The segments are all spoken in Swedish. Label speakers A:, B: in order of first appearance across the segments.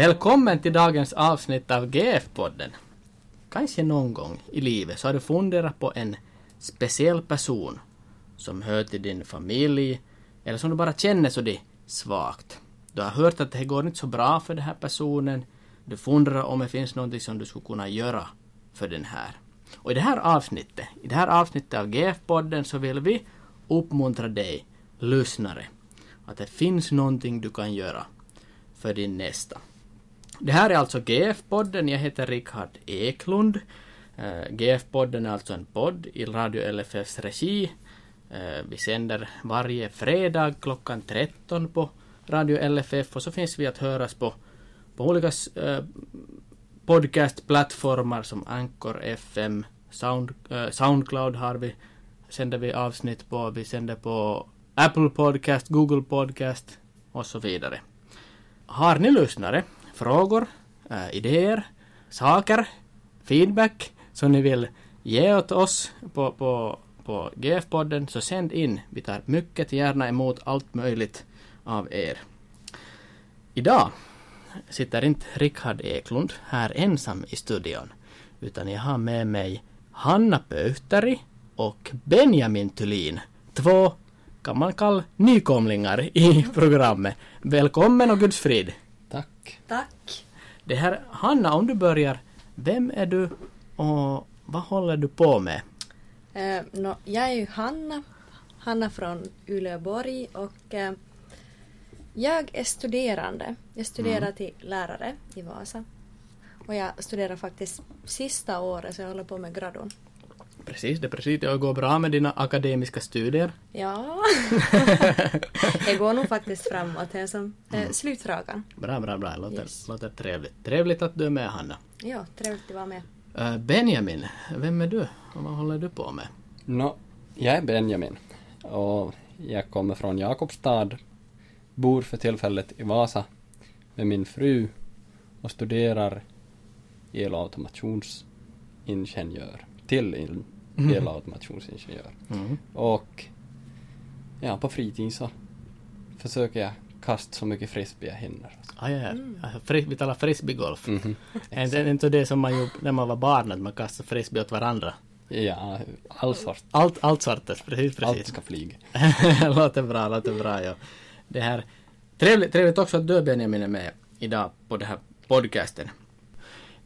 A: Välkommen till dagens avsnitt av GF-podden. Kanske någon gång i livet så har du funderat på en speciell person som hör till din familj eller som du bara känner så det svagt. Du har hört att det går inte så bra för den här personen. Du funderar om det finns någonting som du skulle kunna göra för den här. Och i det här avsnittet, i det här avsnittet av GF-podden så vill vi uppmuntra dig, lyssnare, att det finns någonting du kan göra för din nästa. Det här är alltså GF-podden. Jag heter Rikard Eklund. Eh, GF-podden är alltså en podd i Radio LFFs regi. Eh, vi sänder varje fredag klockan 13 på Radio LFF och så finns vi att höras på, på olika eh, podcastplattformar som Anchor FM, Sound, Soundcloud har vi, sänder vi avsnitt på, vi sänder på Apple Podcast, Google Podcast och så vidare. Har ni lyssnare frågor, äh, idéer, saker, feedback som ni vill ge åt oss på, på, på GF-podden så sänd in. Vi tar mycket gärna emot allt möjligt av er. Idag sitter inte Rickard Eklund här ensam i studion utan jag har med mig Hanna Pöyhteri och Benjamin Thulin. Två kan man kalla nykomlingar i programmet. Välkommen och Guds frid!
B: Tack.
C: Tack.
A: Det här, Hanna, om du börjar. Vem är du och vad håller du på med?
C: Uh, no, jag är ju Hanna. Hanna från Uleåborg och uh, jag är studerande. Jag studerar mm. till lärare i Vasa. Och jag studerar faktiskt sista året så jag håller på med gradon.
A: Precis, det precis. Det går bra med dina akademiska studier.
C: Ja, det går nog faktiskt framåt. Det är som mm. slutfrågan.
A: Bra, bra, bra. Låter, yes. låter trevligt. Trevligt att du är med, Hanna.
C: Ja, trevligt att vara med.
A: Uh, Benjamin, vem är du och vad håller du på med?
B: No, jag är Benjamin och jag kommer från Jakobstad, bor för tillfället i Vasa med min fru och studerar el och automationsingenjör till mm. elautomationsingenjör. Mm. Och ja, på fritiden så försöker jag kasta så mycket frisbee jag hinner.
A: Ah, ja, ja. Mm. Alltså, vi talar frisbeegolf. Mm -hmm. Inte det som man gjorde när man var barn, att man kastade frisbee åt varandra?
B: Ja, all sort.
A: Allt, allt sorters, precis, precis.
B: Allt ska flyga.
A: låter bra, låter bra, ja. Det här, trevligt, trevligt också att du Benjamin är med idag på den här podcasten.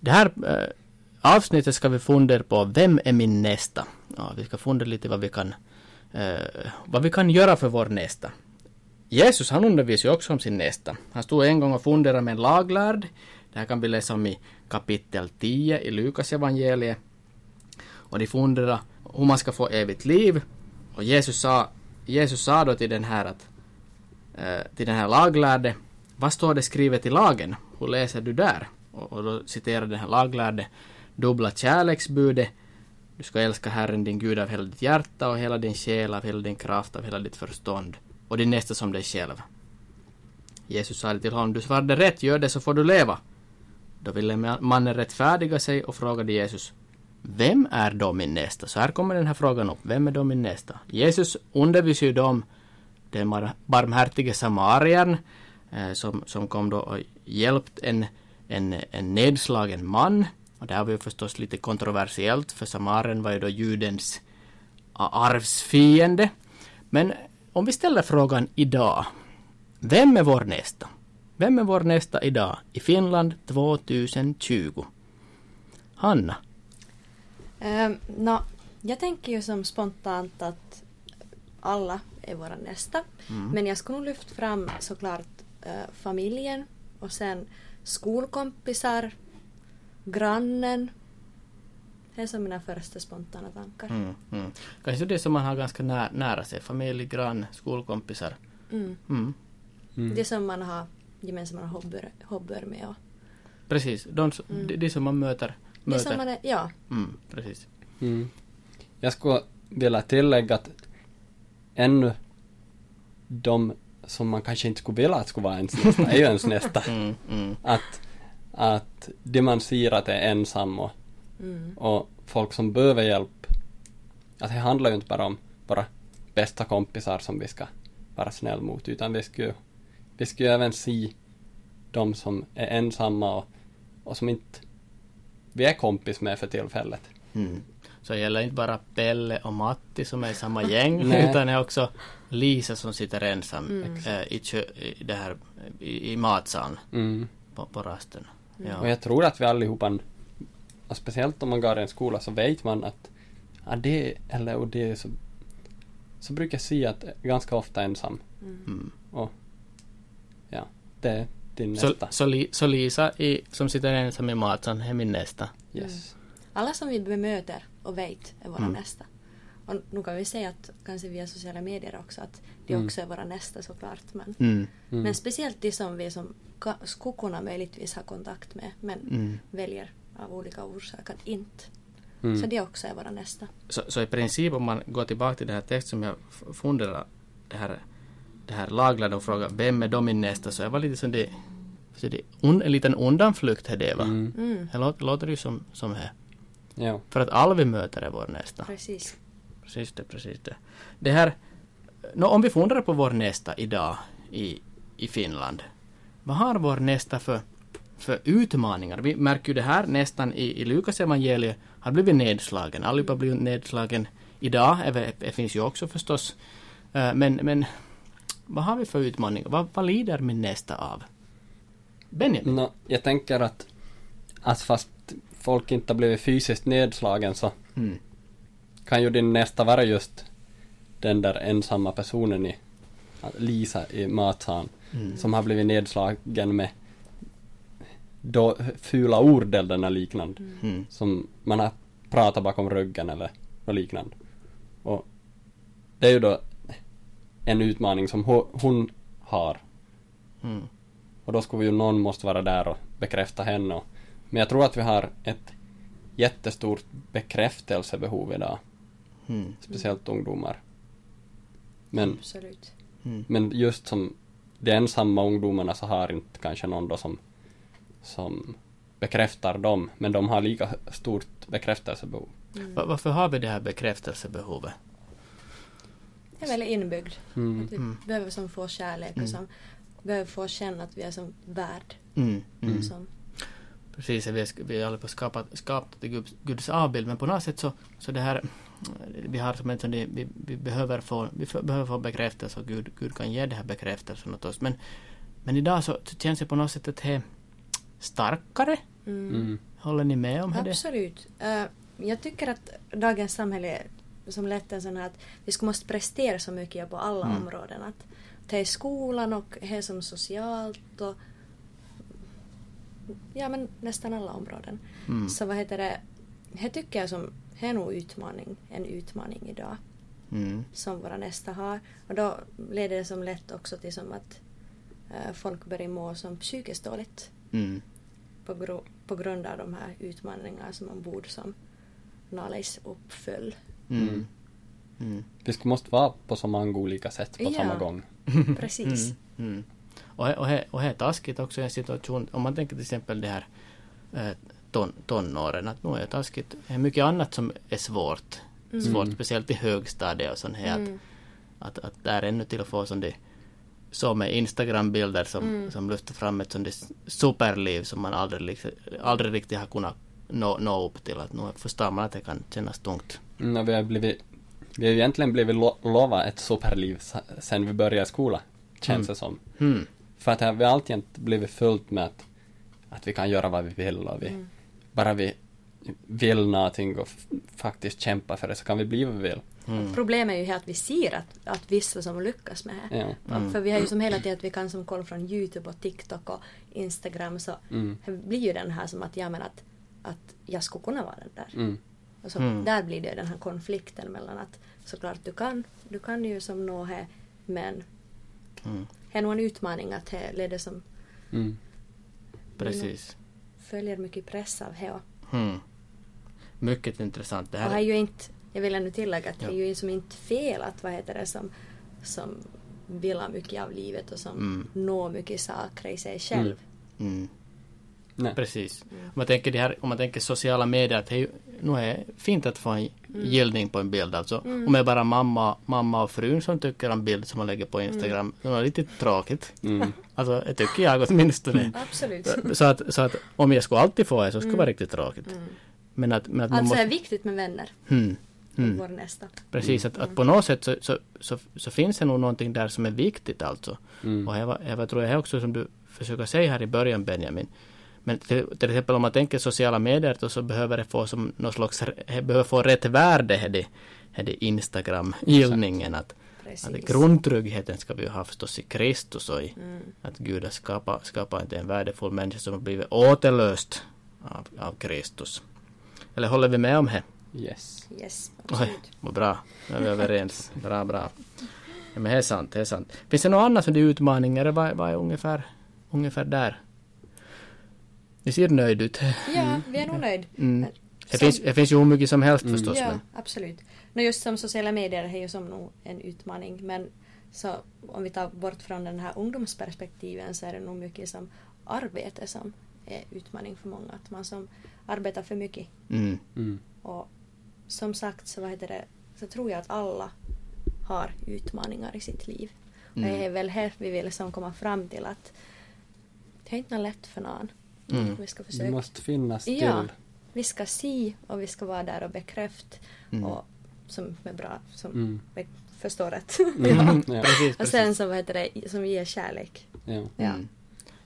A: Det här äh, avsnittet ska vi fundera på vem är min nästa? Ja, vi ska fundera lite vad vi kan eh, vad vi kan göra för vår nästa. Jesus han undervisar ju också om sin nästa. Han stod en gång och funderade med en laglärd. Det här kan vi läsa om i kapitel 10 i Lukas evangeliet. Och de funderade hur man ska få evigt liv. Och Jesus sa, Jesus sa då till den här att eh, till den här laglärde vad står det skrivet i lagen? Hur läser du där? Och, och då citerar den här laglärde dubbla kärleksbudet. Du ska älska Herren din Gud av hela ditt hjärta och hela din själ, av hela din kraft, av hela ditt förstånd och din nästa som dig själv. Jesus sa till honom, du svarade rätt, gör det så får du leva. Då ville mannen rättfärdiga sig och frågade Jesus, vem är då min nästa? Så här kommer den här frågan upp, vem är då min nästa? Jesus undervisade ju dem, den barmhärtige samarien, eh, som, som kom då och hjälpt en, en, en nedslagen man och det här var ju förstås lite kontroversiellt för Samaren var ju då judens arvsfiende. Men om vi ställer frågan idag. Vem är vår nästa? Vem är vår nästa idag i Finland 2020? Hanna?
C: Um, no, jag tänker ju som spontant att alla är våra nästa. Mm. Men jag skulle nog lyfta fram såklart uh, familjen och sen skolkompisar, grannen. Det är som mina första spontana tankar. Mm,
A: mm. Kanske det som man har ganska nä nära sig, familj, grann, skolkompisar.
C: Mm. Mm. mm. Det som man har gemensamma hobbyer, hobbyer med. Och...
A: Precis, de, mm. de, de, som man möter. möter.
C: Det som man är, ja.
A: Mm, precis.
B: Jag skulle vilja tillägga att ännu de som man kanske inte skulle vilja att skulle vara ens nästa är ju ens nästa. Att att det man ser att är ensam och, mm. och folk som behöver hjälp, att det handlar ju inte bara om bara bästa kompisar som vi ska vara snäll mot, utan vi ska vi ska ju även se de som är ensamma och, och som inte vi är kompis med för tillfället.
A: Mm. Så det gäller inte bara Pelle och Matti som är i samma gäng utan det är också Lisa som sitter ensam
C: Mm.
A: äh, i, kö, i, det här, i, i matsalen
B: Mm.
A: på, på rasten.
C: Mm.
A: Ja.
B: Och jag tror att vi allihopa, speciellt om man går i en skola, så vet man att ja, det eller och det så, så brukar jag säga att ganska ofta ensam.
A: Mm.
B: Och ja, det är din
A: Så,
B: nästa.
A: så, Li, så Lisa i, som sitter ensam i matsalen är min nästa.
B: Yes.
C: Alla som vi bemöter och vet är våra
A: Mm.
C: nästa. Och nu kan vi säga att kanske via sociala medier också att de
B: Mm.
C: också är våra nästa såklart. Men,
A: Mm.
B: Mm.
C: men speciellt de som vi som skulle kunna möjligtvis ha kontakt med men
A: Mm.
C: väljer av olika orsaker inte.
B: Mm.
C: Så de också är våra nästa.
A: Så, så i princip om man går tillbaka till den här texten som jag f- funderar, det här, det här laglade och frågar vem är då min nästa så jag var lite som det, så det un, en liten undanflykt är det va?
B: Mm.
C: Mm,
A: Det låter, låter ju som, som det.
B: Ja.
A: För att alla vi möter är vår nästa.
C: precis.
A: Precis det, precis det. Det här, nå, om vi funderar på vår nästa idag i, i Finland. Vad har vår nästa för, för utmaningar? Vi märker ju det här nästan i, i Lukas evangeliet har blivit nedslagen. Allihopa har blivit nedslagen idag. Det, finns ju också förstås. Men, men vad har vi för utmaningar? Vad, vad lider min nästa av? Benjamin?
B: Nå, jag tänker att, att fast folk inte har blivit fysiskt nedslagen så
A: Mm.
B: Kan ju din nästa vara just den där ensamma personen i Lisa i matsalen
A: Mm.
B: som har blivit nedslagen med då, fula ord eller något liknande
A: Mm.
B: som man har pratat bakom ryggen eller något liknande. Och det är ju då en utmaning som ho- hon har
A: Mm.
B: och då skulle ju någon måste vara där och bekräfta henne. Och, men jag tror att vi har ett jättestort bekräftelsebehov idag,
A: Mm.
B: speciellt ungdomar. Men,
C: Absolut.
A: Mm.
B: men just som de ensamma ungdomarna så har inte kanske någon då som, som bekräftar dem, men de har lika stort bekräftelsebehov.
C: Mm.
A: Va- Varför har vi det här bekräftelsebehovet?
C: Det är väldigt inbyggd.
B: Mm.
C: Att vi
A: Mm.
C: behöver som få kärlek
A: Mm.
C: och som behöver få känna att vi är som värd.
A: Mm. Mm.
C: Som,
A: Precis, vi, är, vi är alla på skapat, skapat till Guds, Guds avbild, men på något sätt så, så det här, vi har som en sån vi, vi behöver få, vi behöver få bekräftelse och Gud, Gud kan ge det här bekräftelsen åt oss. Men, men idag så, så känns det på något sätt att det är starkare.
C: mm.
B: Mm.
A: Håller ni med om det?
C: Absolut. Eh, jag tycker att dagens samhälle är som lätt en sån här att vi ska måste prestera så mycket på alla
A: Mm.
C: områden. Att det är skolan och det är som socialt och ja men nästan alla områden.
A: Mm.
C: Så vad heter det, det tycker jag som det är nog utmaning, en utmaning idag
A: Mm.
C: som våra nästa har. Och då leder det som lätt också till som att eh, folk börjar må som psykiskt dåligt
A: Mm.
C: på, gro- på grund av de här utmaningarna som man borde som Nalejs uppföll.
A: Mm. Mm.
B: Vi ska måste vara på så många olika sätt på
C: Ja.
B: samma gång.
C: Precis.
A: Mm. Mm. Och, och, och det är taskigt också i en situation, om man tänker till exempel det här eh, ton, tonåren, att nu är taskigt. Det är mycket annat som är svårt.
C: Mm.
A: Svårt, speciellt i högstadiet och sånt här.
C: Mm.
A: Att, att, att där ännu till att få som det så med Instagram-bilder som,
C: Mm.
A: som lyfter fram ett sånt superliv som man aldrig, liksom- aldrig riktigt har kunnat nå, nå upp till. Att nu förstår man att det kan kännas tungt.
B: Mm, och vi har blivit, vi har egentligen blivit lo- lova ett superliv sen vi började skola, känns
A: Mm.
B: det som.
A: Mm.
B: För att det har vi alltid blivit fullt med att, att vi kan göra vad vi vill och vi,
C: Mm.
B: Bara vi vill någonting och faktiskt kämpa för det så kan vi bli vad vi vill.
A: Mm.
C: Problemet är ju här att vi ser att, att vissa som lyckas med det.
B: Ja.
A: Mm.
C: För vi har ju som hela tiden att vi kan som kolla från Youtube och TikTok och Instagram så
B: Mm.
C: blir ju den här som att ja men att, att jag skulle kunna vara den där.
B: Mm.
C: Och så
A: Mm.
C: där blir det den här konflikten mellan att såklart du kan, du kan ju som nå det men
A: Mm.
C: det är nog en utmaning att det leder som
B: Mm.
A: Precis.
C: Följer mycket press av det. Och
A: Mm. Mycket intressant. Det
C: och det är
A: här,
C: ju inte, jag vill ännu tillägga att det
A: Ja.
C: är ju som inte fel att vad heter det som, som vill ha mycket av livet och som
A: Mm.
C: når mycket saker i sig själv.
A: mm.
B: Nej.
A: Precis. Om, man tänker det här, om man tänker sociala medier, att det är ju, nu är det fint att få en gillning på en bild alltså. Om det är bara mamma, mamma och frun som tycker om bild som man lägger på Instagram, det är lite tråkigt.
B: Mm.
A: Alltså det tycker jag åtminstone.
C: Absolut.
A: så, att, så att om jag skulle alltid få det så skulle det vara riktigt tråkigt. Men att, men att man
C: Alltså det är
A: måste...
C: viktigt med vänner.
A: Hmm, hmm.
C: Vår nästa.
A: Precis, att, att på något sätt så, så, så, så finns det nog någonting där som är viktigt alltså.
B: Mm.
A: Och Eva, Eva tror jag är också som du försöker säga här i början Benjamin. Men till, till exempel om man tänker sociala medier då så behöver det få som någon slags, behöver få rätt värde här det, här det Instagram-gillningen. Att,
C: Precis.
A: att grundtryggheten ska vi ju ha förstås i Kristus och i
C: Mm.
A: att Gud har skapat, skapat inte en värdefull människa som har blivit återlöst av, av Kristus. Eller håller vi med om det?
B: Yes.
C: Yes,
A: Oj, vad bra. Nu är vi överens. Bra, bra. Ja, men det är sant, det är sant. Finns det något annat som är utmaningar? Vad, vad är ungefär, ungefär där? Ni ser nöjd ut.
C: Ja, vi är nog nöjd.
A: Mm. Det,
C: Som-
A: finns, det finns ju hur mycket som helst
B: Mm.
A: förstås.
C: Ja,
A: Men,
C: absolut. No, just som sociala medier är ju som nog en utmaning men så om vi tar bort från den här ungdomsperspektiven så är det nog mycket som arbete som är utmaning för många. Att man som arbetar för mycket
A: mm.
B: Mm.
C: och som sagt så, vad heter det, så tror jag att alla har utmaningar i sitt liv. Och
A: Mm.
C: det är väl här vi vill som komma fram till att det är inte lätt för någon.
A: Mm.
C: Vi ska
B: Det
C: försöka
B: måste finnas till.
C: Ja. vi ska se och vi ska vara där och bekräfta.
A: Mm.
C: Och som är bra, som
B: Mm.
C: förstår rätt.
B: Mm. Ja.
A: Precis,
C: och
A: precis.
C: sen så vad heter det, som ger kärlek.
B: Ja.
C: Ja.
A: Mm.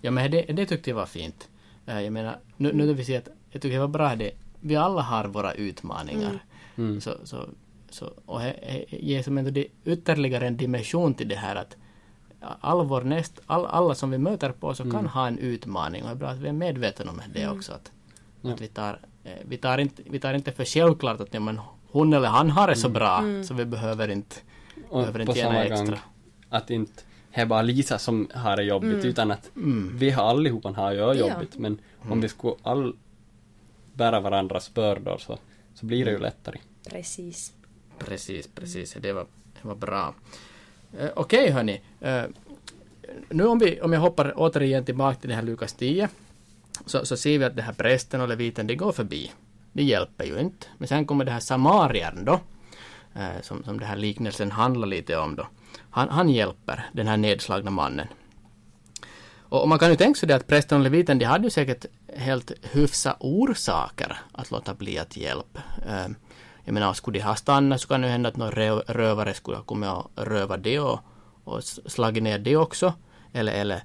A: Ja men det, det tyckte jag var fint. Eh, Jag menar, nu, nu när vi ser att jag tycker det var bra det. Vi alla har våra utmaningar.
B: Mm.
A: Så, så, så, och det det ger som ändå det ytterligare en dimension till det här att all vår näst, all, alla som vi möter på så kan
B: Mm.
A: ha en utmaning och det är bra att vi är medvetna om det också. Att,
B: Ja.
A: att vi, tar, eh, vi, tar inte, vi tar inte för självklart att ja, men hon eller han har det så bra så vi behöver inte,
B: Och
A: behöver inte gärna
B: samma
A: extra.
B: gång att inte det är bara Lisa som har det jobbigt utan att
A: Mm.
B: vi har allihopa har ju
C: Ja.
B: jobbigt men om vi skulle all bära varandras bördor så, så blir det ju lättare.
C: Precis.
A: Precis, precis. Det var, det var bra. Eh, Okej hörni. Eh, nu om, vi, om jag hoppar återigen tillbaka till det här Lukas 10. Så, så ser vi att det här prästen och leviten, det går förbi. Det hjälper ju inte. Men sen kommer det här samariern då. Eh, som, som den här liknelsen handlar lite om då. Han, han hjälper den här nedslagna mannen. Och, och man kan ju tänka sig det att prästen och leviten, de hade ju säkert helt hyfsa orsaker att låta bli att hjälpa. Eh, jag menar, skulle de ha stannat så kan det ju hända att någon rövare skulle ha kommit och rövat det och, och slagit ner det också. Eller, eller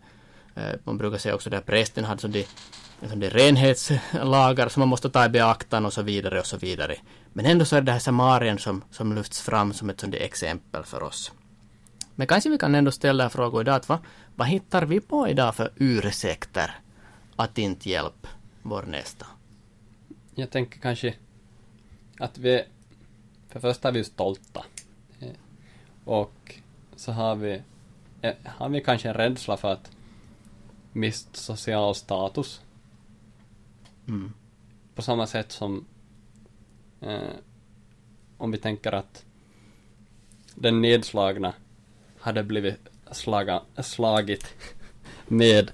A: eh, man brukar säga också att prästen hade som de, som de renhetslagar som man måste ta i beaktan och så vidare och så vidare. Men ändå så är det här Samarien som, som lyfts fram som ett sånt där exempel för oss. Men kanske vi kan ändå ställa frågor idag att vad, vad hittar vi på idag för ursäkter att inte hjälpa vår nästa?
B: Jag tänker kanske att vi, för det första är vi ju stolta. Eh, Och så har vi, eh, har vi kanske en rädsla för att mist social status.
A: Mm.
B: På samma sätt som eh, om vi tänker att den nedslagna hade blivit slaga, slagit med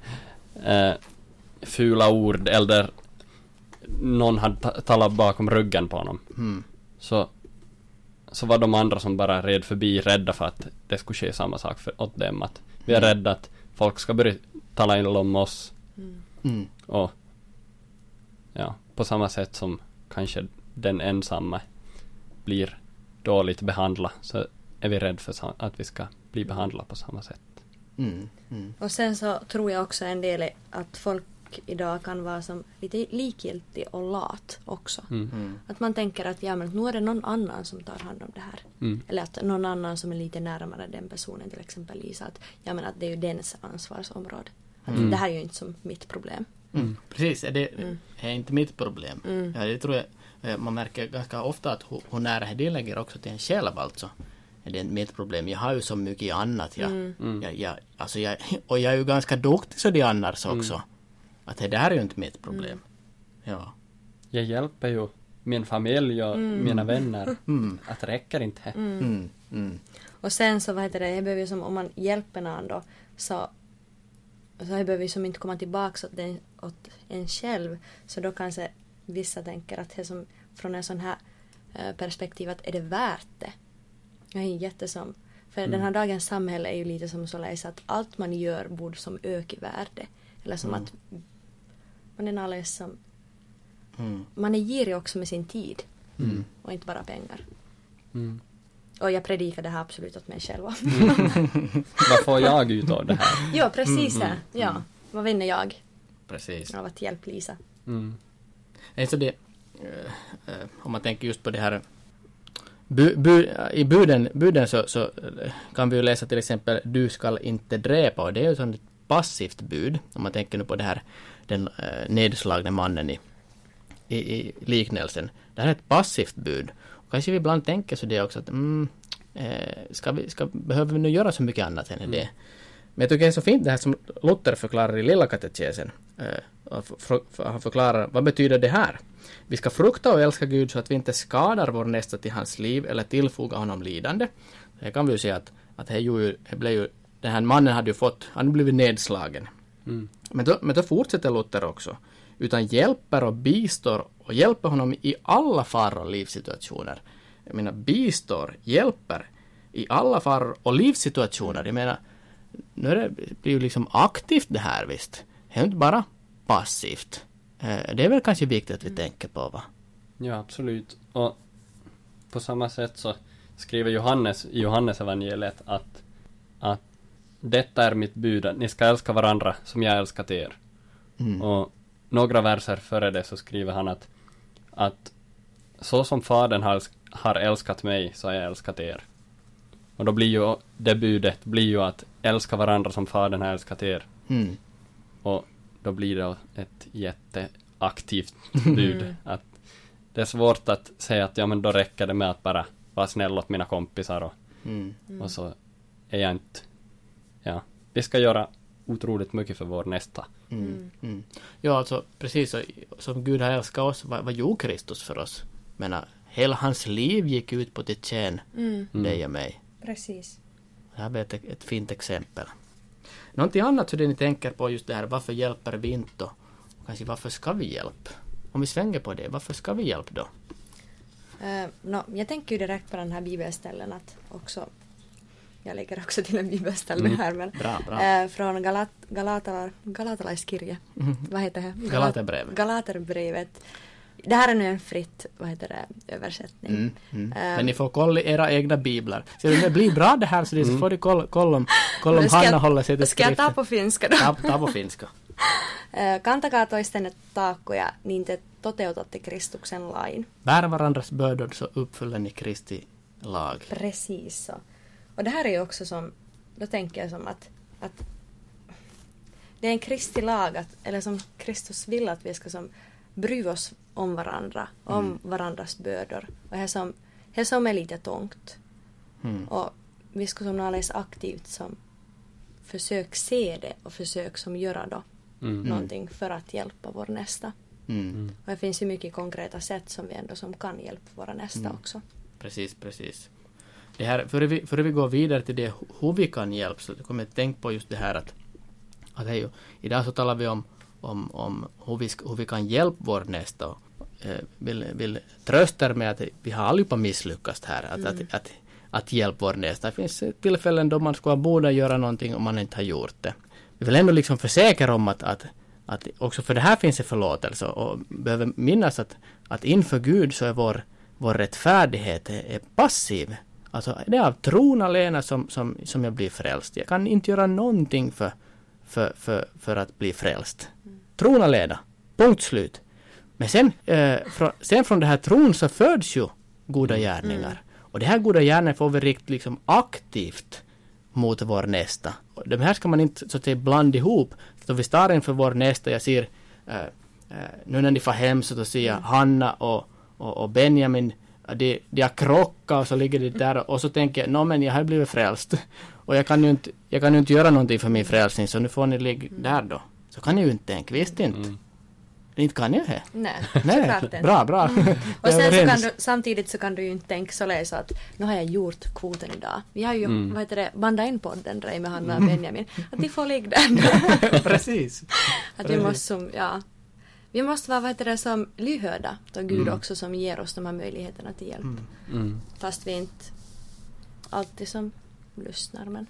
B: eh, fula ord eller någon hade ta- talat bakom ryggen på honom.
A: Mm.
B: Så, så var de andra som bara red förbi rädda för att det skulle ske samma sak för, åt dem. Att vi är rädda att folk ska börja tala illa om oss
A: Mm.
B: och ja, på samma sätt som kanske den ensamma blir dåligt behandlad så är vi rädda för att vi ska bli behandlade på samma sätt.
A: Mm. Mm.
C: Och sen så tror jag också en del är att folk idag kan vara som lite likgiltig och lat också.
B: Mm.
A: Mm.
C: Att man tänker att ja men nu är det någon annan som tar hand om det här.
B: Mm.
C: Eller att någon annan som är lite närmare den personen, till exempel Lisa, att ja men att det är ju dens ansvarsområde. Att
B: Mm.
C: det här är ju inte som mitt problem.
A: Mm. Precis, är det
C: Mm.
A: är inte mitt problem.
C: Mm.
A: Ja, det tror jag eh, man märker ganska ofta att hur, nära det lägger också till en själv alltså. Är det inte mitt problem? Jag har ju så mycket annat. Jag,
C: Mm.
B: Mm.
A: jag, jag, alltså jag, och jag är ju ganska duktig så det annars också. Att det där är ju inte mitt problem. Ja.
B: Jag hjälper ju min familj och mina vänner.
A: Mm.
B: Att det räcker inte. här.
A: Mm. Mm.
C: Och sen så vad heter det, jag behöver ju som om man hjälper någon då så så här behöver vi som inte komma tillbaka åt, den, åt en själv. Så då kanske vissa tänker att det som från en sån här eh, perspektiv att är det värt det? Jag är jättesom för den här dagens samhälle är ju lite som således att allt man gör borde som öka i värde. Eller som att man är alldeles som
A: Mm.
C: man är girig också med sin tid
A: Mm.
C: och inte bara pengar.
B: Mm.
C: Och jag predikar det här absolut åt mig själv.
B: Vad får jag ut av det här?
C: ja, precis
A: Mm,
C: det. Ja. Vad vinner jag
A: Precis.
C: av att hjälpa Lisa?
B: Mm.
A: Alltså det, eh, eh, om man tänker just på det här bu, bu, I buden, buden så, så eh, kan vi ju läsa till exempel Du skall inte dräpa och det är ju ett passivt bud om man tänker nu på det här den eh, nedslagne mannen i, i, i liknelsen. Det här är ett passivt bud. Och kanske vi ibland tänker så det också att mm, eh, ska vi, ska, behöver vi nu göra så mycket annat än det? Men jag tycker det är så fint det här som Luther förklarar i Lilla katekesen. Eh, Han förklarar vad betyder det här? Vi ska frukta och älska Gud så att vi inte skadar vår nästa till hans liv eller tillfogar honom lidande. Det kan vi ju säga att, att det, ju, det blev ju, den här mannen hade ju fått, han hade blivit nedslagen.
B: Mm.
A: Men då, men då fortsätter Luther också. Utan hjälper och bistår och hjälper honom i alla faror och livssituationer. Jag menar bistår, hjälper i alla faror och livssituationer. Jag menar, nu är det, blir ju liksom aktivt det här visst. Det är inte bara passivt. Eh, Det är väl kanske viktigt att vi tänker på va?
B: Ja, absolut. Och på samma sätt så skriver Johannes i Johannes evangeliet att, att detta är mitt bud, att ni ska älska varandra som jag älskat er.
A: Mm.
B: Och några verser före det så skriver han att, att så som Fadern har, har älskat mig så har jag älskat er. Och då blir ju det budet blir ju att älska varandra som Fadern har älskat er.
A: Mm.
B: Och då blir det ett jätteaktivt bud.
C: Mm.
B: Att det är svårt att säga att ja men då räcker det med att bara vara snäll åt mina kompisar och,
A: Mm.
B: och så är jag inte... Ja, vi ska göra otroligt mycket för vår nästa.
A: Mm. Mm. Ja, alltså precis så, som Gud har älskat oss, vad, vad gjorde Kristus för oss? Men hela hans liv gick ut på att tjäna
C: Mm.
B: Mm.
A: dig och mig.
C: Precis.
A: Det här blir ett, ett fint exempel. Någonting annat det ni tänker på just det här, varför hjälper vi inte och kanske varför ska vi hjälpa? Om vi svänger på det, varför ska vi hjälpa då?
C: Uh, no, jag tänker ju direkt på den här bibelställen att också jag lägger också till en bibelställe
B: Mm.
C: här men
A: Bra, bra.
C: eh, från Galat, Galatalar, Galatalaiskirja.
A: Mhm.
C: Vad heter det? Galat-
A: Galaterbrevet.
C: Galaterbrevet. Det här är nu en fritt, vad heter det, översättning.
A: Mm, mm.
C: Ehm.
A: Men ni får kolla era egna biblar. Så det blir bra det här så det så får du kolla, kolla om, kolla om Hanna
C: jag-
A: håller sig till
C: Ska jag ta
A: skriften.
C: på finska då?
A: Ta, ta på finska.
C: Eh, Kantakaa toistenne taakkoja, niin te toteutatte Kristuksen lain.
A: Bär varandras bördor så uppfyller ni Kristi lag.
C: Precis så. Och det här är ju också som, då tänker jag som att, att det är en Kristi lag, att, eller som Kristus vill att vi ska som bry oss om varandra, om
A: Mm.
C: varandras bördor. Och det som, det som är lite tungt.
A: Mm.
C: Och vi ska som alldeles aktivt som försök se det och försök som göra då
B: Mm.
C: någonting för att hjälpa vår nästa.
A: Mm.
C: Och det finns ju mycket konkreta sätt som vi ändå som kan hjälpa våra nästa
A: Mm.
C: också.
A: Precis, precis. Det här, före, vi, före vi går vidare till det hur vi kan hjälpa så kommer jag att tänka på just det här att, att ju, idag så talar vi om, om, om hur, vi, ska- hur vi kan hjälpa vår nästa och eh, vill, vill trösta med att vi har allihopa misslyckats här att, att, att, att hjälpa vår nästa. Det finns tillfällen då man skulle borde göra någonting och man inte har gjort det. Vi vill ändå liksom försäkra om att, att, att också för det här finns det förlåtelse och behöver minnas att, att inför Gud så är vår, vår rättfärdighet är, är passiv. Alltså det är av tron alena som, som, som jag blir frälst. Jag kan inte göra någonting för, för, för, för att bli frälst. Tron alena. Punkt slut. Men sen, eh, från, sen från det här tron så föds ju goda gärningar. Och det här goda gärningar får vi rikta liksom aktivt mot vår nästa. Och de här ska man inte så att säga blanda ihop. Så vi står inför vår nästa, jag ser eh, eh, nu när ni får hem så då ser jag Hanna och, och, och Benjamin de, de har krockat och så ligger de där och så tänker jag, nå men jag har blivit frälst. Och jag kan ju inte, jag kan ju inte göra någonting för min frälsning så nu får ni ligga där då. Så kan ni ju inte tänka, visst inte.
B: Mm.
A: Inte kan jag det?
C: Nej,
A: Nej,
C: inte.
A: bra, bra.
C: Och
A: Jag är
C: sen så kan du, samtidigt så kan du ju inte tänka således att nu har jag gjort kvoten idag. Vi har ju,
B: Mm.
C: vad heter det, bandat in podden Drej med Hanna och Benjamin. Att de får ligga där.
A: Precis.
C: att vi måste som, ja. Vi måste vara, vad heter det, som lyhörda då Gud
A: Mm.
C: också som ger oss de här möjligheterna till hjälp.
A: Mm.
B: Mm.
C: Fast vi inte alltid som lyssnar men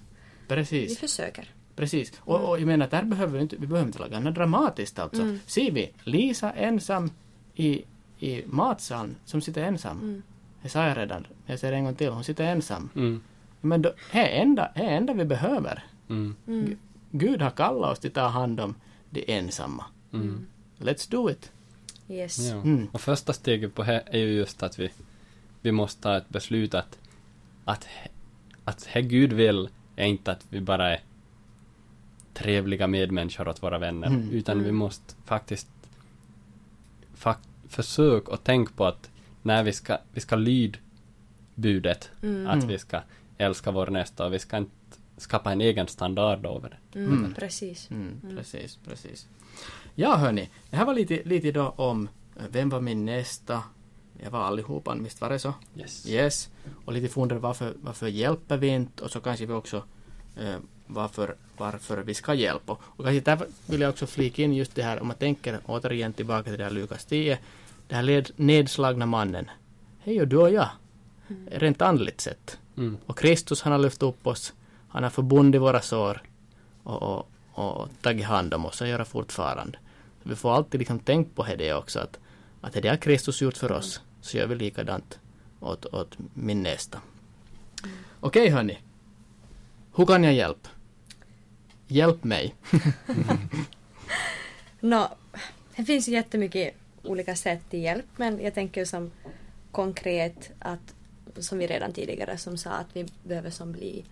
C: vi
A: Precis.
C: försöker.
A: Precis. Och, och jag menar, där behöver vi inte, vi behöver inte laga något dramatiskt alltså.
C: Mm.
A: Ser vi Lisa ensam i, i matsalen, som sitter ensam.
C: Mm.
A: Det sa jag redan. Jag säger det en gång till. Hon sitter ensam.
B: Mm.
A: Men det är enda, det är enda vi behöver.
B: Mm.
C: Mm.
A: Gud har kallat oss till att ta hand om de ensamma. Let's do it.
C: Yes.
B: Ja.
A: Mm.
B: Och första steget på det är ju just att vi, vi måste ta ett beslut att, att, att det Gud vill är inte att vi bara är trevliga medmänniskor åt våra vänner,
A: Mm.
B: utan vi
C: Mm.
B: måste faktiskt fak- försöka och tänka på att när vi ska, vi ska lyd budet,
C: Mm.
B: att
A: Mm.
B: vi ska älska vår nästa och vi ska inte skapa en egen standard över det.
C: Mm.
A: Mm.
C: Precis.
A: Mm,
C: Mm.
A: Precis, precis. Ja hörni, det här var lite, lite då om eh, vem var min nästa? Jag var allihopa, visst var det så?
B: Yes.
A: Yes. Och lite funderar varför, varför hjälper vi inte? Och så kanske vi också eh, varför, varför vi ska hjälpa. Och kanske där vill jag också flika in just det här om man tänker återigen tillbaka till det här Lukas 10. Den här led, nedslagna mannen. Hej och du och jag. Rent andligt sett.
B: Mm.
A: Och Kristus han har lyft upp oss. Han har förbundit våra sår och, och, och tagit hand om oss och gör det fortfarande. Så vi får alltid liksom tänka på det också att, att det har Kristus gjort för oss så gör vi likadant åt, åt min nästa. Okej hörni. Hur kan jag hjälpa? Hjälp mig.
C: no, det finns ju jättemycket olika sätt till hjälp men jag tänker som konkret att som vi redan tidigare som sa att vi behöver som bli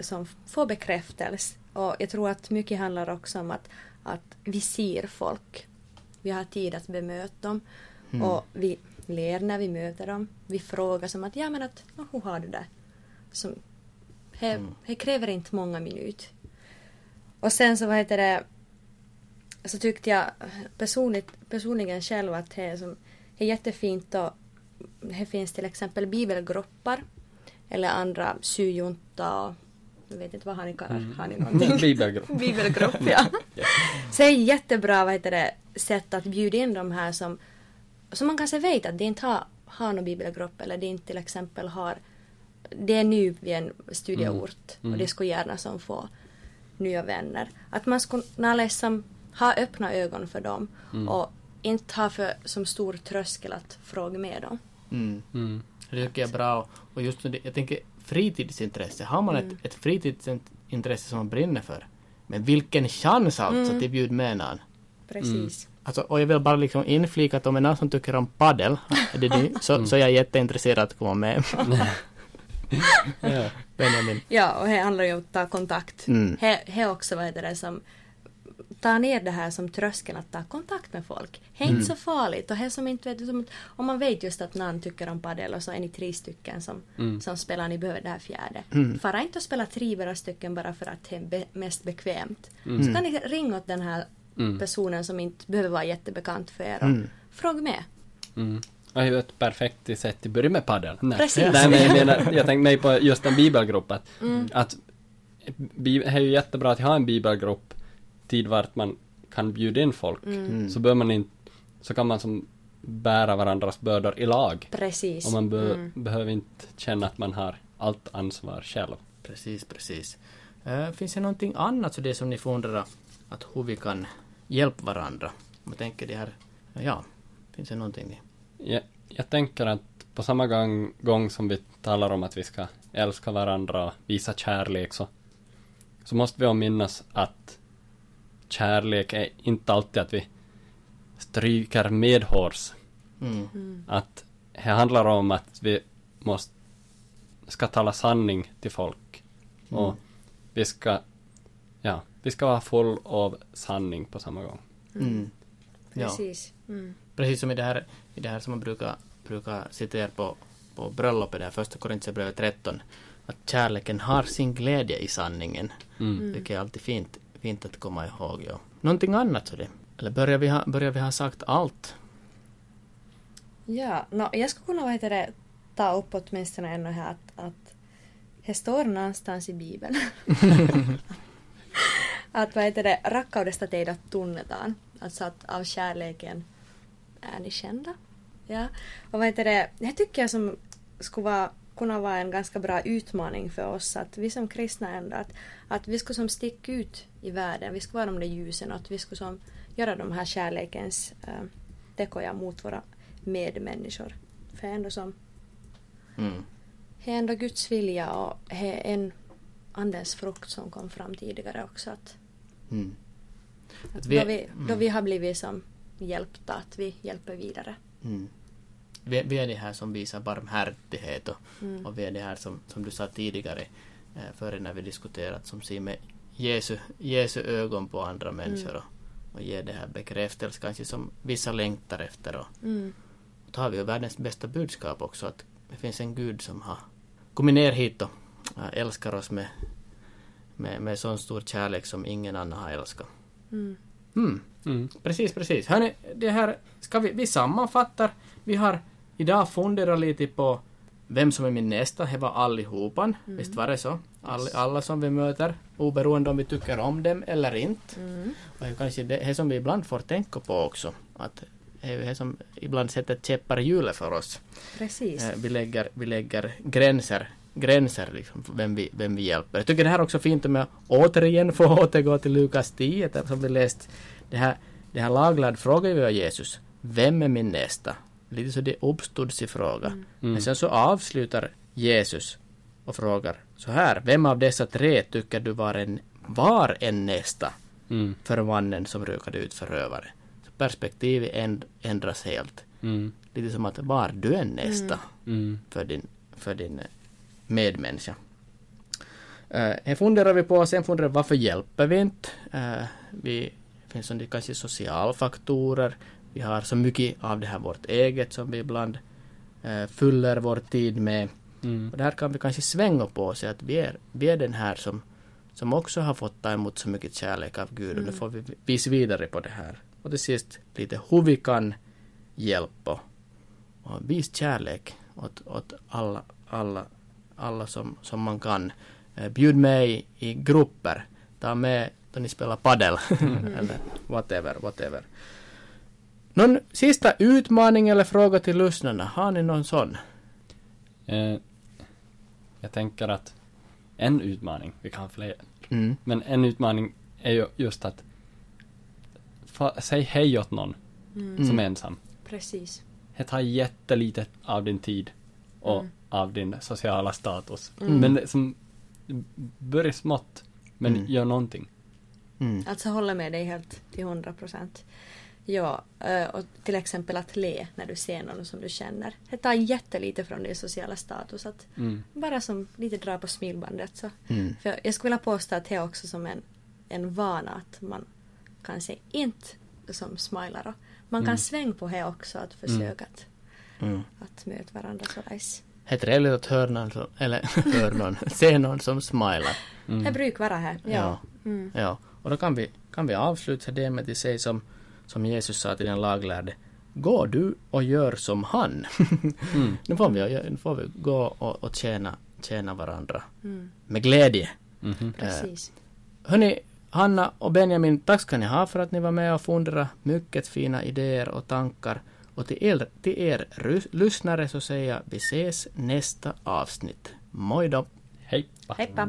C: som få bekräftelse och jag tror att mycket handlar också om att, att vi ser folk. Vi har tid att bemöta dem
A: Mm.
C: och vi ler när vi möter dem. Vi frågar som att ja men att "Nå, hur har du det? Som, det,
A: Mm.
C: kräver inte många minuter. Och sen så vad heter det så tyckte jag personligt, personligen själv att det är, som, det är jättefint och det finns till exempel bibelgrupper eller andra syjunta och jag vet inte vad har ni kallar
B: Mm.
C: har ni någonting?
B: Bibelgrupp.
C: Bibelgrupp, ja. Så det är jättebra vad heter det, sätt att bjuda in de här som, som man kanske vet att de inte har, har någon bibelgrupp eller de inte till exempel har det är ny vid en studieort
B: Mm.
C: och de skulle gärna som få nya vänner. Att man skulle kunna liksom ha öppna ögon för dem
B: Mm.
C: och inte ha för som stor tröskel att fråga med dem.
A: Mm.
B: Mm.
A: Det tycker jag är bra. Och just nu, jag tänker fritidsintresse. Har man
C: Mm.
A: ett, ett fritidsintresse som man brinner för. Men vilken chans alltså
C: Mm.
A: till bjuda med någon.
C: Precis.
A: Alltså, och jag vill bara liksom inflika att om det är någon som tycker om paddel, är det ni, så, så är jag jätteintresserad att komma med.
B: Ja.
A: Benjamin.
C: Ja, och det handlar ju om att ta kontakt.
A: Mm.
C: Det det är också vad heter det som ta ner det här som tröskeln att ta kontakt med folk. Det är
A: Mm.
C: inte så farligt och som inte vet, som, om man vet just att någon tycker om padel och så är ni tre stycken som,
B: Mm.
C: som spelar, ni behöver det här fjärde.
A: Mm.
C: Fara inte och spela tre bara stycken bara för att det är be, mest bekvämt.
B: Mm.
C: Så kan ni ringa åt den här
B: Mm.
C: personen som inte behöver vara jättebekant för er och
A: Mm.
C: fråga med.
B: Mm. Det är ju ett perfekt sätt att börja med padel. Nej.
C: Precis.
B: Nej, men jag menar, jag tänkte mig på just en bibelgrupp att,
C: Mm.
B: att det är ju jättebra att ha en bibelgrupp tid vart man kan bjuda in folk.
A: Mm.
B: Så bör man inte, så kan man som bära varandras bördor i lag.
C: Precis.
B: Och man be-
C: Mm.
B: behöver inte känna att man har allt ansvar själv.
A: Precis, precis. Uh, finns det någonting annat så det som ni funderar att hur vi kan hjälpa varandra? Om jag tänker det här, ja, finns det någonting ni...
B: Jag, jag tänker att på samma gång, gång som vi talar om att vi ska älska varandra och visa kärlek så, så måste vi också minnas att kärlek är inte alltid att vi stryker medhårs.
A: Mm.
C: Mm.
B: Att det handlar om att vi måste ska tala sanning till folk.
A: Mm.
B: Och vi ska, ja, vi ska vara full av sanning på samma gång.
A: Mm. Ja.
C: Precis. Mm.
A: Precis som i det här, i det här som man brukar, brukar citera på, på bröllopet, där första Korintierbrevet 13, att kärleken har sin glädje i sanningen.
B: Mm.
A: Det är alltid fint, fint att komma ihåg. Ja. Någonting annat så det? Eller börjar vi ha, börjar vi ha sagt allt?
C: Ja, no, jag skulle kunna vad heter det, ta upp åtminstone ännu här att, att det står någonstans i Bibeln att vad heter det, rakkaudesta teidät tunnetaan. Alltså att av kärleken är ni kända. Ja. Och vad heter det, det tycker jag som skulle vara, kunna vara en ganska bra utmaning för oss att vi som kristna ändå att, att vi skulle som sticka ut i världen, vi skulle vara de där ljusen och att vi skulle som göra de här kärlekens äh, tekoja mot våra medmänniskor. För ändå som
A: Mm.
C: det är ändå Guds vilja och det är en andens frukt som kom fram tidigare också. Att,
A: Mm.
C: att
A: vi-
C: då, vi, då
A: mm.
C: vi har blivit som hjälpta, att vi hjälper vidare.
A: Mm. Vi, vi är det här som visar barmhärtighet och,
C: Mm.
A: och vi är det här som, som du sa tidigare eh, före när vi diskuterat som ser med Jesu, Jesu ögon på andra människor och, och ger det här bekräftelse kanske som vissa längtar efter och,
C: Mm.
A: och då har vi ju världens bästa budskap också att det finns en Gud som har kommit ner hit och älskar oss med, med, med sån stor kärlek som ingen annan har älskat.
C: Mm.
A: Mm.
B: Mm.
A: Precis, precis. Hörni, det här ska vi, vi sammanfattar. Vi har idag funderat lite på vem som är min nästa. Det var allihopan. Visst var det så? All, alla som vi möter, oberoende om vi tycker om dem eller inte.
C: Mm.
A: Och det är kanske det, det som vi ibland får tänka på också. Att det är det som ibland sätter käppar i hjulet för oss.
C: Precis.
A: Eh, Vi lägger, vi lägger gränser, gränser liksom vem vi, vem vi hjälper. Jag tycker det här är också fint om jag återigen får återgå till Lukas 10 där som vi läst. Det här, det här laglad frågar ju Jesus. Vem är min nästa? Lite så det uppstudsig fråga.
B: Mm.
A: Men sen så avslutar Jesus och frågar så här. Vem av dessa tre tycker du var en, var en nästa
B: Mm.
A: för mannen som råkade ut förövare? Så perspektivet änd, ändras helt.
B: Mm.
A: Lite som att var du en nästa
B: Mm.
A: för din, för din eh, medmänniska. Uh, här funderar vi på, sen funderar vi varför hjälper vi inte? Uh, vi det finns som det kanske socialfaktorer. Vi har så mycket av det här vårt eget som vi ibland uh, fyller vår tid med.
B: Mm.
A: Och där kan vi kanske svänga på och säga att vi är, vi är den här som, som också har fått ta emot så mycket kärlek av Gud och nu får vi visa vidare på det här. Och till sist lite hur vi kan hjälpa och visa kärlek åt, åt alla, alla, alla som, som man kan. Eh, Bjud med i, i grupper. Ta med då ni spelar padel eller whatever, whatever. Någon sista utmaning eller fråga till lyssnarna? Har ni någon sån?
B: Eh, jag tänker att en utmaning, vi kan ha fler,
A: Mm.
B: men en utmaning är ju just att fa- säg hej åt någon
C: Mm.
B: som är ensam.
C: Precis.
B: Det tar jättelite av din tid och
C: Mm.
B: av din sociala status.
C: Mm.
B: Men som, börja smått, men
A: Mm.
B: gör någonting.
A: Mm.
C: Alltså håller med dig helt till hundra procent. Ja, eh, och till exempel att le när du ser någon som du känner. Det tar jättelite från din sociala status. Att
B: Mm.
C: bara som lite dra på smilbandet så.
A: Mm.
C: För jag skulle vilja påstå att det är också som en, en vana att man kanske inte som smilar man kan
B: Mm.
C: svänga på det också att försöka att,
A: Mm.
C: att möta varandra sådär.
A: Det är trevligt att höra någon som, eller höra någon, se någon som smilar.
B: Mm.
C: Det brukar vara här. Ja.
A: Ja.
C: Mm.
A: Ja, och då kan vi, kan vi avsluta det med att säga som, som Jesus sa till den laglärde. Gå du och gör som han.
B: Mm.
A: nu, får vi, nu får vi gå och, och tjäna, tjäna varandra
C: Mm.
A: med glädje.
B: Mhm.
C: Precis.
A: Hörni, Hanna och Benjamin, tack ska ni ha för att ni var med och funderade. Mycket fina idéer och tankar. Och till er, till er lyssnare så säger jag vi ses nästa avsnitt. Moi då!
B: Hej!
C: Heippa!